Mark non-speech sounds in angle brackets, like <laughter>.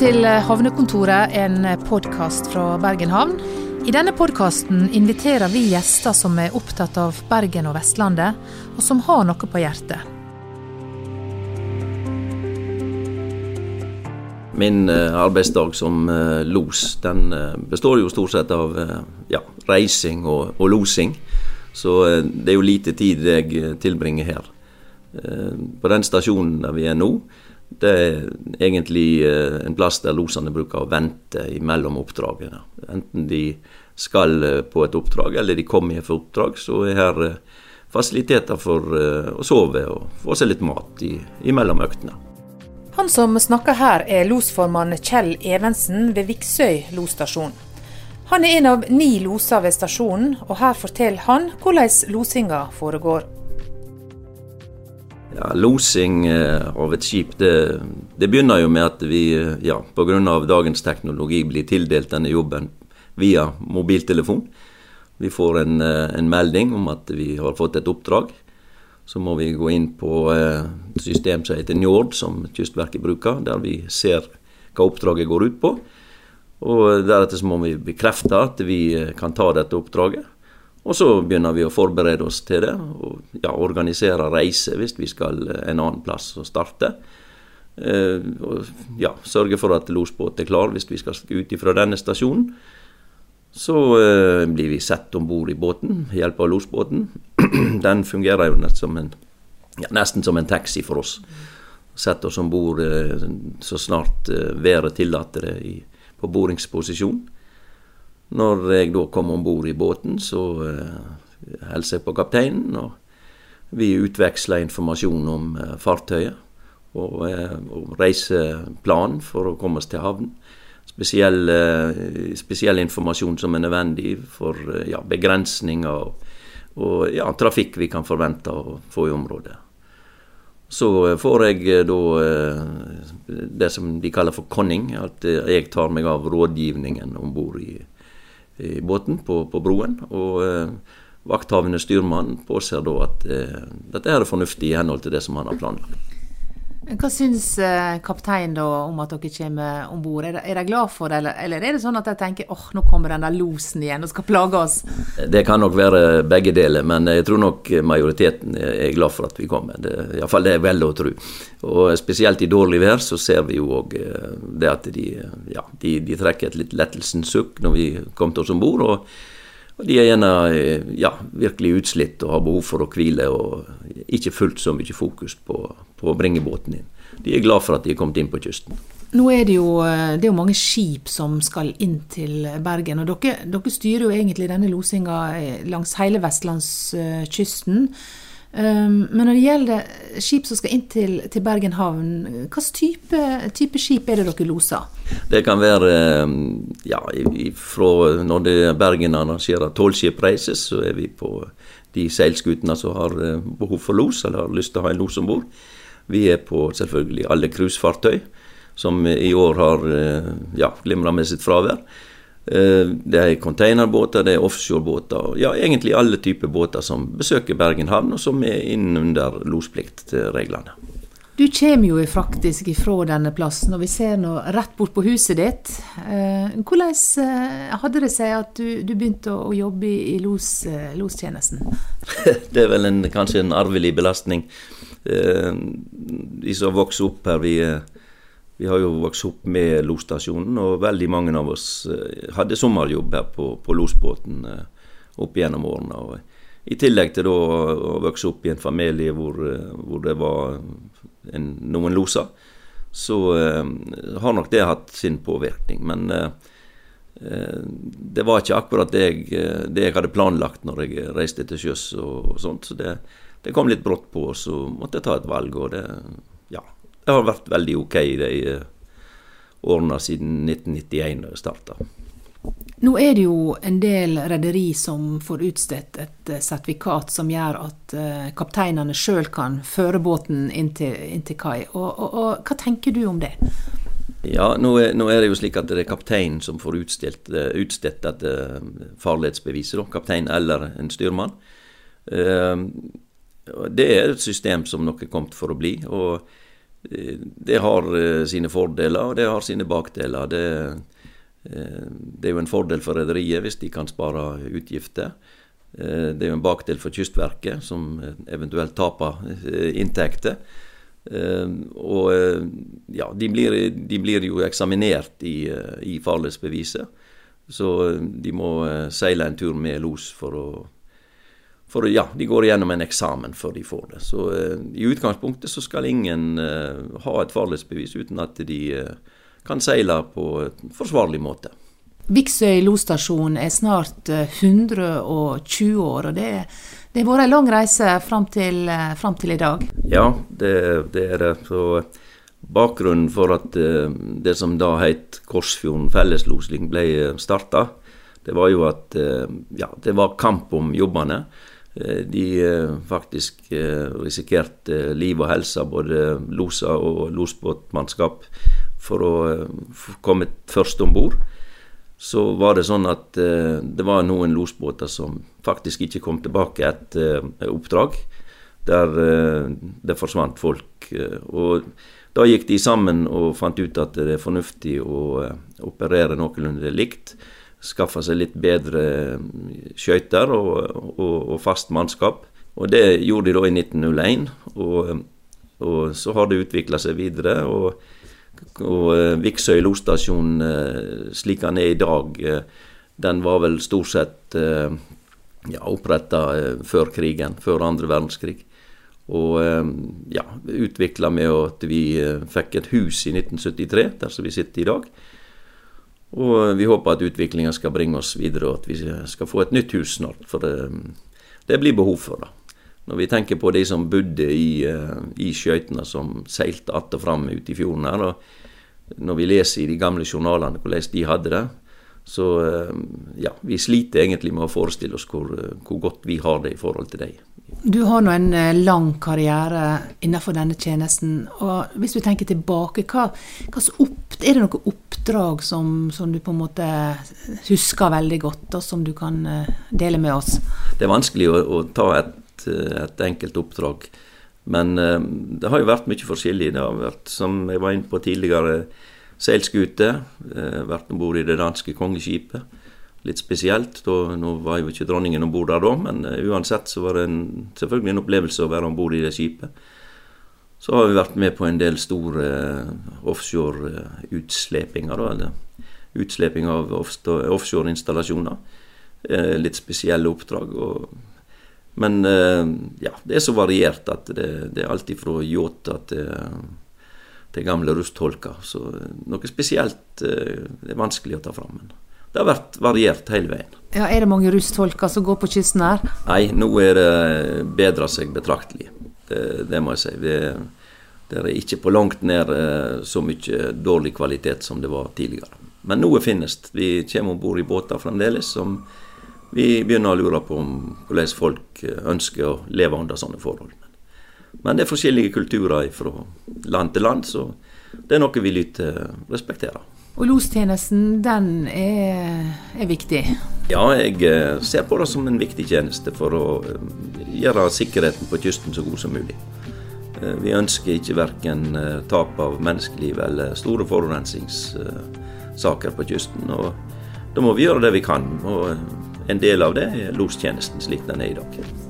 til Havnekontoret, en podkast fra Bergen havn. I denne podkasten inviterer vi gjester som er opptatt av Bergen og Vestlandet, og som har noe på hjertet. Min eh, arbeidsdag som eh, los den eh, består jo stort sett av ja, reising og, og losing. Så det er jo lite tid jeg tilbringer her. På den stasjonen der vi er nå, det er egentlig eh, en plass der losene bruker å vente mellom oppdragene. Enten de skal eh, på et oppdrag, eller de kommer for oppdrag, så er her eh, fasiliteter for å sove og få seg litt mat i, mellom øktene. Han som snakker her, er losformann Kjell Evensen ved Viksøy losstasjon. Han er en av ni loser ved stasjonen, og her forteller han hvordan losinga foregår. Ja, Losing eh, av et skip, det, det, begynner jo med at vi eh, ja, pga. dagens teknologi blir tildelt denne jobben via mobiltelefon. Vi får en, eh, en, melding om at vi har fått et oppdrag. Så må vi gå inn på et system som heter Njord, som Kystverket bruker, der vi ser hva oppdraget går ut på. Og Deretter så må vi bekrefte at vi kan ta dette oppdraget. Og så begynner vi å forberede oss til det, og ja, organisere reise hvis vi skal en annen plass og starte. Eh, og ja, sørge for at losbåten er klar hvis vi skal ut fra denne stasjonen. Så eh, blir vi sett om bord i båten ved hjelp av losbåten. <clears throat> Den fungerer jo nesten som en, ja, nesten som en taxi for oss. Sett oss om bord eh, så snart eh, været tillater det i, på boringsposisjon. Når jeg da kom om bord i båten, så uh, hilste jeg på kapteinen, og vi utveksla informasjon om uh, fartøyet og, uh, og reiseplanen for å komme oss til havn. Spesiell, uh, spesiell, informasjon som er nødvendig for ja, begrensninger og, og ja, trafikk vi kan forvente å få i området. Så får jeg da det som de kaller for conning, at jeg tar meg av rådgivningen om bord i, i båten på, på broen. og eh, Vakthavende styrmann påser da at eh, dette er fornuftig i henhold til det som han har planlagt. Hva syns eh, kapteinen da om at dere kommer om bord? Er, de glad for det, eller, eller, er det sånn at de tenker åh, oh, nå kommer den der losen igjen og skal plage oss? Det kan nok være begge deler, men jeg tror nok majoriteten er glad for at vi kommer. Det, Iallfall det er vel å tro. Og spesielt i dårlig vær så ser vi jo òg eh, det at de, ja, de, de trekker et litt lettelsens sukk når vi kommer til oss om bord. Og, de er gjerne eh, ja, virkelig utslitt og har behov for å hvile og ikke fullt så mye fokus på, på å bringe båten inn. De er glad for at de er kommet inn på kysten. Nå er det jo, eh, det er jo mange skip som skal inn til Bergen. og Dere, dere styrer jo egentlig denne losinga langs hele vestlandskysten. Um, men når det gjelder skip som skal inn til, til Bergen havn, hvilken type, type, skip er det dere loser? Det kan være ehm, ja, fra når det er Bergen arrangerer tolvskipreiser, så er vi på de seilskutene som har eh, behov for los, eller har lyst til å ha en los om bord. Vi er på selvfølgelig alle cruisefartøy, som i år har eh, ja, glimra med sitt fravær. Eh, det er containerbåter, det er offshorebåter. Ja, egentlig alle typer båter som besøker Bergen havn, og som er innunder lospliktreglene. Du kommer jo faktisk ifra denne plassen, og vi ser nå rett bort på huset ditt. Eh, hvordan eh, hadde det seg at du, du begynte å jobbe i los, lostjenesten? <laughs> det er vel en, kanskje en arvelig belastning. De som vokser opp her, vi er vi har jo vokst opp med losstasjonen, og veldig mange av oss eh, hadde sommerjobb her på, på losbåten eh, opp gjennom årene. Og I tillegg til da å vokse opp i en familie hvor, eh, hvor det var en, noen loser, så eh, har nok det hatt sin påvirkning. Men eh, det var ikke akkurat det jeg, det jeg, hadde planlagt når jeg reiste til sjøs og, og, sånt. Så det, det, kom litt brått på, og så måtte jeg ta et valg. og det, det har vært veldig ok i de eh, årene siden 1991 da jeg starta. Nå er det jo en del rederi som får utstedt et eh, sertifikat som gjør at uh, kapteinene sjøl kan føre båten inn til, inn til kai. Og, og, og, hva tenker du om det? Ja, nå er, nå er, det jo slik at det er kapteinen som får utstedt, utstedt dette farledsbeviset. Kaptein eller en styrmann. Det er et system som nok er kommet for å bli. og det har sine fordeler, og det har sine bakdeler. Det, det er jo en fordel for rederiet hvis de kan spare utgifter. Det er jo en bakdel for Kystverket, som eventuelt taper inntekter. Og ja, de blir, de blir jo eksaminert i, i farledsbeviset. Så de må seile en tur med los for å for ja, de går igjennom en eksamen før de får det. Så eh, i utgangspunktet så skal ingen eh, ha et farledsbevis uten at de eh, kan seile på en forsvarlig måte. Viksøy losstasjon er snart 120 år, og det, det har vært ei lang reise fram til, fram til i dag? Ja, det, det, er det. Så bakgrunnen for at det som da het Korsfjorden felleslosing ble starta, det var jo at ja, det var kamp om jobbene. Eh, de eh, faktisk eh, risikerte liv og helse, både loser og losbåtmannskap, for å komme først om bord. Så var det sånn at det var noen losbåter som faktisk ikke kom tilbake etter oppdrag, der det forsvant folk. Og da gikk de sammen og fant ut at det er fornuftig å operere noenlunde likt skaffa seg litt bedre skøyter og, og, og, fast mannskap. Og det gjorde de da i 1901, og, og så har det utvikla seg videre. og og eh, Viksøy losstasjon, eh, slik den er i dag, eh, den var vel stort sett ja, oppretta før krigen, før andre verdenskrig. Og ja, utvikla med at vi fikk et hus i 1973, der som vi sitter i dag. Og vi håper at utviklinga skal bringe oss videre, og at vi skal få et nytt hus snart. For det, det blir behov for det. Når vi tenker på de som bodde i, eh, i skøytene som seilte att og fram ute i fjorden her, og når vi leser i de gamle journalene hvordan de hadde det, så eh, ja, vi sliter egentlig med å forestille oss hvor, hvor godt vi har det i forhold til dem. Du har nå en eh, lang karriere innenfor denne tjenesten. og Hvis du tenker tilbake, hva, hva opp, er det noe oppdrag som, som, du på en måte husker veldig godt, og som du kan eh, dele med oss? Det er vanskelig å, å ta et, et, enkelt oppdrag. Men det har jo vært mye forskjellig. Det har vært, som jeg var inne på tidligere, seilskute. Uh, vært om bord i det danske kongeskipet litt spesielt. Da, nå var jo ikke dronningen om bord der da, men uh, uansett så var det en, selvfølgelig en opplevelse å være om bord i det skipet. Så har vi vært med på en del store uh, offshore-utslepinger, eller utsleping av offshore-installasjoner. Litt spesielle oppdrag. Og, men ja, det er så variert at det, det er alltid fra yachter til, til gamle rustholker. Så noe spesielt det er vanskelig å ta fram. Men det har vært variert hele veien. Ja, Er det mange rustfolker som går på kysten her? Nei, nå er det bedra seg betraktelig. Det, det, må jeg si. Det, det, er ikke på langt nær eh, så mye dårlig kvalitet som det var tidligere. Men noe finnes. Vi kommer om bord i båter fremdeles som vi begynner å lure på om hvordan folk eh, ønsker å leve under sånne forhold. Men det er forskjellige kulturer fra land til land, så det er noe vi lytter respekterer. Og lostjenesten, den er, er, viktig? Ja, jeg eh, ser på det som en viktig tjeneste for å eh, gjøre sikkerheten på kysten så god som mulig. Eh, vi ønsker ikke verken tap av menneskeliv eller store forurensningssaker på kysten. og Da må vi gjøre det vi kan. og En del av det er lostjenesten slik den er i dag.